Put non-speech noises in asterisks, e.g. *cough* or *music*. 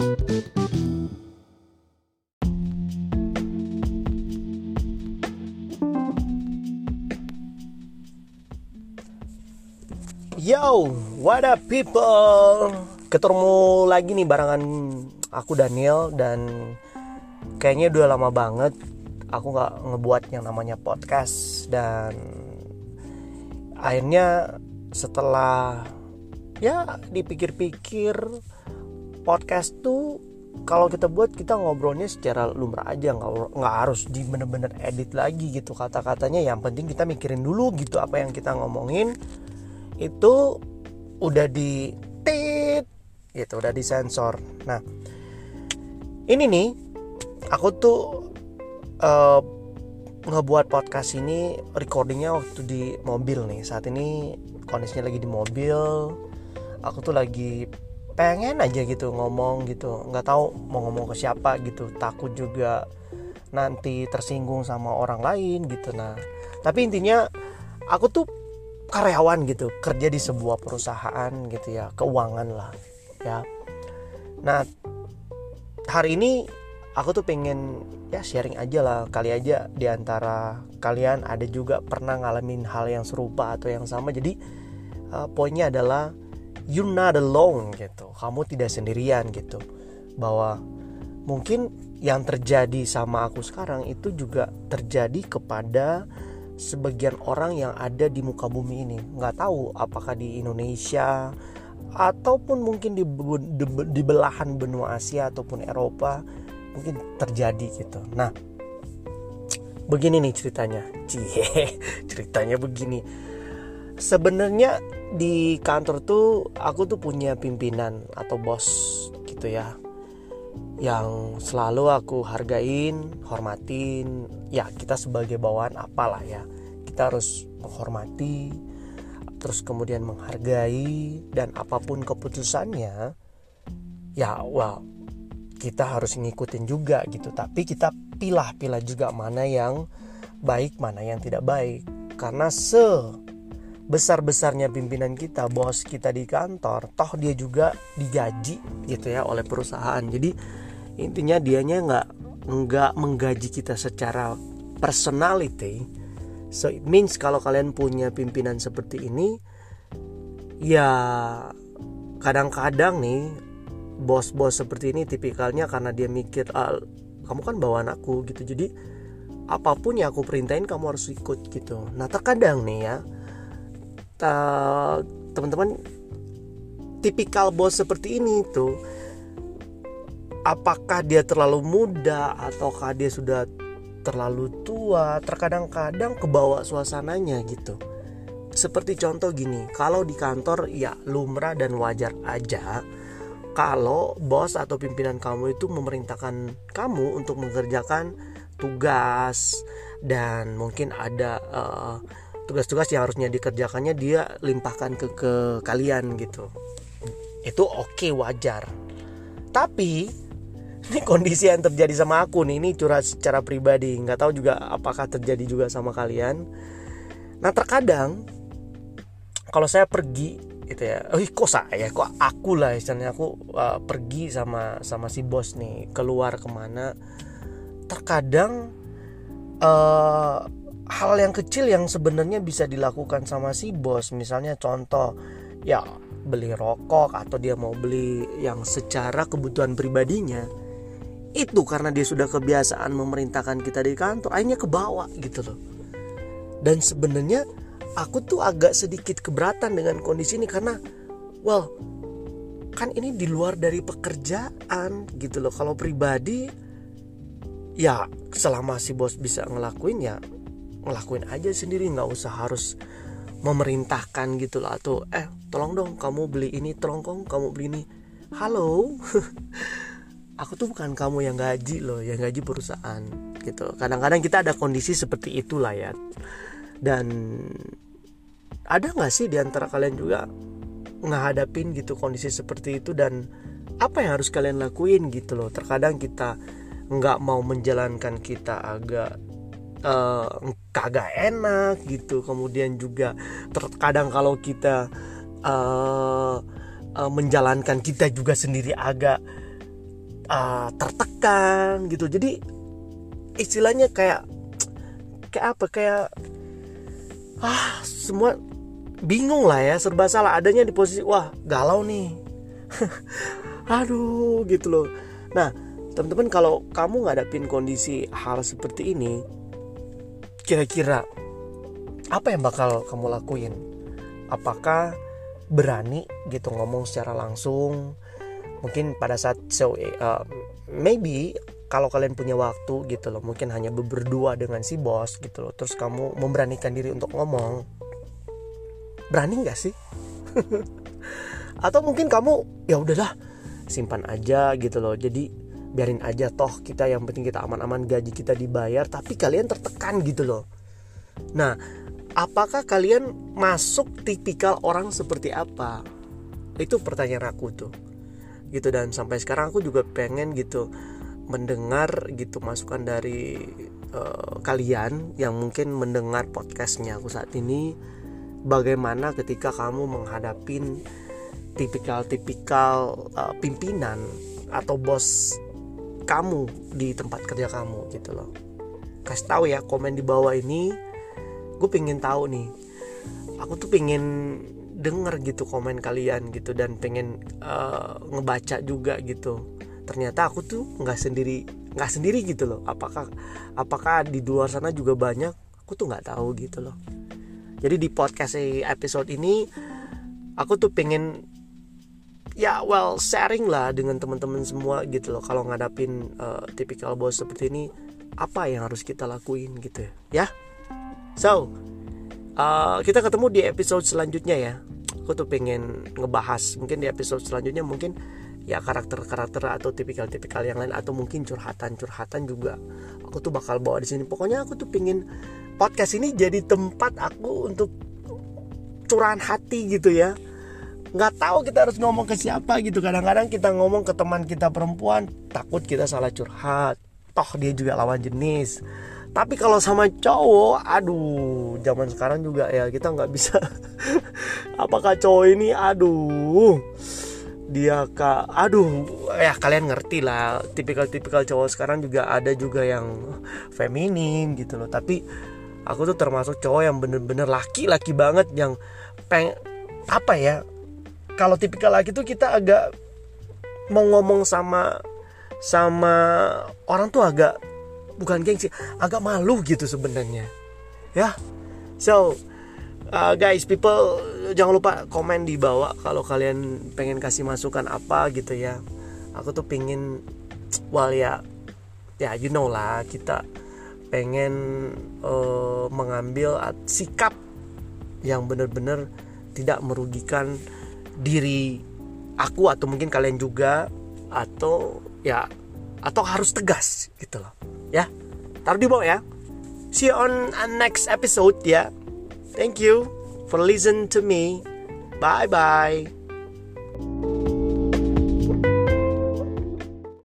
Yo, what up people? Ketemu lagi nih barengan aku Daniel dan kayaknya udah lama banget aku nggak ngebuat yang namanya podcast dan akhirnya setelah ya dipikir-pikir podcast tuh kalau kita buat kita ngobrolnya secara lumrah aja. Nggak nggak harus di bener-bener edit lagi gitu kata-katanya. Yang penting kita mikirin dulu gitu apa yang kita ngomongin. Itu udah di tit gitu udah disensor. Nah ini nih aku tuh uh, ngebuat podcast ini recordingnya waktu di mobil nih. Saat ini kondisinya lagi di mobil. Aku tuh lagi pengen aja gitu ngomong gitu. Nggak tahu mau ngomong ke siapa gitu. Takut juga nanti tersinggung sama orang lain gitu. Nah tapi intinya aku tuh karyawan gitu. Kerja di sebuah perusahaan gitu ya. Keuangan lah ya. Nah hari ini aku tuh pengen ya sharing aja lah. Kali aja di antara kalian ada juga pernah ngalamin hal yang serupa atau yang sama. Jadi uh, poinnya adalah you not alone gitu. Kamu tidak sendirian gitu. Bahwa mungkin yang terjadi sama aku sekarang itu juga terjadi kepada sebagian orang yang ada di muka bumi ini. Nggak tahu apakah di Indonesia ataupun mungkin di, di, di belahan benua Asia ataupun Eropa mungkin terjadi gitu. Nah begini nih ceritanya. Cie *laughs* ceritanya begini sebenarnya di kantor tuh aku tuh punya pimpinan atau bos gitu ya yang selalu aku hargain, hormatin. Ya, kita sebagai bawahan apalah ya. Kita harus menghormati, terus kemudian menghargai dan apa pun keputusannya ya well kita harus ngikutin juga gitu. Tapi kita pilah-pilah juga mana yang baik, mana yang tidak baik. Karena se besar-besarnya pimpinan kita, bos kita di kantor, toh dia juga digaji gitu ya oleh perusahaan. Jadi intinya dianya nggak nggak menggaji kita secara personality. So it means kalau kalian punya pimpinan seperti ini ya kadang-kadang nih bos-bos seperti ini tipikalnya karena dia mikir ah, kamu kan bawa anakku gitu. Jadi apa pun yang aku perintahin kamu harus ikut gitu. Nah terkadang nih ya teman-teman tipikal bos seperti ini tuh apakah dia terlalu muda ataukah dia sudah terlalu tua? Terkadang-kadang kebawa suasananya gitu. Seperti contoh gini kalau di kantor ya lumrah dan wajar aja kalau bos atau pimpinan kamu itu memerintahkan kamu untuk mengerjakan tugas dan mungkin ada uh, tugas-tugas yang harusnya dikerjakannya dia limpahkan ke ke kalian gitu. Itu oke okay, wajar. Tapi ini kondisi yang terjadi sama aku nih. Ini curhat secara pribadi. Nggak tahu juga apakah terjadi juga sama kalian. Nah terkadang kalau saya pergi itu ya oh kok saya? Kok aku lah? Istilahnya aku uh, pergi sama sama si bos nih keluar ke mana. Terkadang uh, hal yang kecil yang sebenarnya bisa dilakukan sama si bos. Misalnya contoh ya beli rokok atau dia mau beli yang secara kebutuhan pribadinya itu karena dia sudah kebiasaan memerintahkan kita di kantor akhirnya kebawa gitu loh. Dan sebenarnya aku tuh agak sedikit keberatan dengan kondisi ini karena well kan ini di luar dari pekerjaan gitu loh. Kalau pribadi ya selama si bos bisa ngelakuin ya ngelakuin aja sendiri nggak usah harus memerintahkan gitu loh atau eh tolong dong kamu beli ini tolong dong kamu beli ini. Halo? *laughs* Aku tuh bukan kamu yang gaji loh yang gaji perusahaan gitu. Kadang-kadang kita ada kondisi seperti itulah ya. Dan ada nggak sih di antara kalian juga ngehadapin gitu kondisi seperti itu? Dan apa yang harus kalian lakuin gitu loh? Terkadang kita nggak mau menjalankan kita agak uh, kagak enak gitu. Kemudian juga terkadang kalau kita uh, uh, menjalankan kita juga sendiri agak uh, tertekan gitu. Jadi istilahnya kayak kayak apa? Kayak ah semua bingung lah ya serba salah. Adanya di posisi wah galau nih. *laughs* Aduh gitu loh. Nah teman-teman kalau kamu ngadapin kondisi hal seperti ini kira-kira apa yang bakal kamu lakuin? Apakah berani gitu ngomong secara langsung? Mungkin pada saat so uh, maybe kalau kalian punya waktu gitu loh mungkin hanya berdua dengan si bos gitu loh terus kamu memberanikan diri untuk ngomong berani nggak sih? *laughs* Atau mungkin kamu ya udahlah simpan aja gitu loh. Jadi biarin aja toh kita yang penting kita aman-aman gaji kita dibayar tapi kalian tertekan gitu loh. Nah apakah kalian masuk tipikal orang seperti apa? Itu pertanyaan aku tuh. Gitu dan sampai sekarang aku juga pengen gitu mendengar gitu masukan dari uh, kalian yang mungkin mendengar podcastnya aku saat ini. Bagaimana ketika kamu menghadapin tipikal-tipikal uh, pimpinan atau bos kamu di tempat kerja kamu gitu loh. Kasih tahu ya komen di bawah ini gue pengen tahu nih. Aku tuh pengen denger gitu komen kalian gitu dan pengen uh, ngebaca juga gitu. Ternyata aku tuh nggak sendiri nggak sendiri gitu loh. Apakah apakah di luar sana juga banyak? Aku tuh nggak tahu gitu loh. Jadi di podcast episode ini aku tuh pengen ya well sharing lah dengan teman-teman semua gitu loh. Kalau ngadapin uh, tipikal bos seperti ini apa yang harus kita lakuin gitu ya? So uh, kita ketemu di episode selanjutnya ya. Aku tuh pengen ngebahas mungkin di episode selanjutnya mungkin ya karakter-karakter atau tipikal-tipikal yang lain atau mungkin curhatan-curhatan juga aku tuh bakal bawa di sini. Pokoknya aku tuh pengen podcast ini jadi tempat aku untuk curahan hati gitu ya nggak tahu kita harus ngomong ke siapa gitu. Kadang-kadang kita ngomong ke teman kita perempuan takut kita salah curhat. Toh dia juga lawan jenis. Tapi kalau sama cowok aduh zaman sekarang juga ya kita nggak bisa. *laughs* Apakah cowok ini aduh dia kak aduh ya kalian ngerti lah tipikal-tipikal cowok sekarang juga ada juga yang feminim gitu loh. Tapi aku tuh termasuk cowok yang bener-bener laki-laki banget yang peng apa ya kalau tipikal laki tuh kita agak mau ngomong sama sama orang tuh agak bukan gengsi agak malu gitu sebenarnya. Ya. So uh, guys people jangan lupa komen di bawah kalau kalian pengen kasih masukan apa gitu ya. Aku tuh pengen well ya ya you know lah kita pengen uh, mengambil sikap yang benar-benar tidak merugikan diri aku atau mungkin kalian juga atau ya atau harus tegas gitu loh ya. Taruh di bawah ya. See you on next episode ya. Thank you for listen to me. Bye bye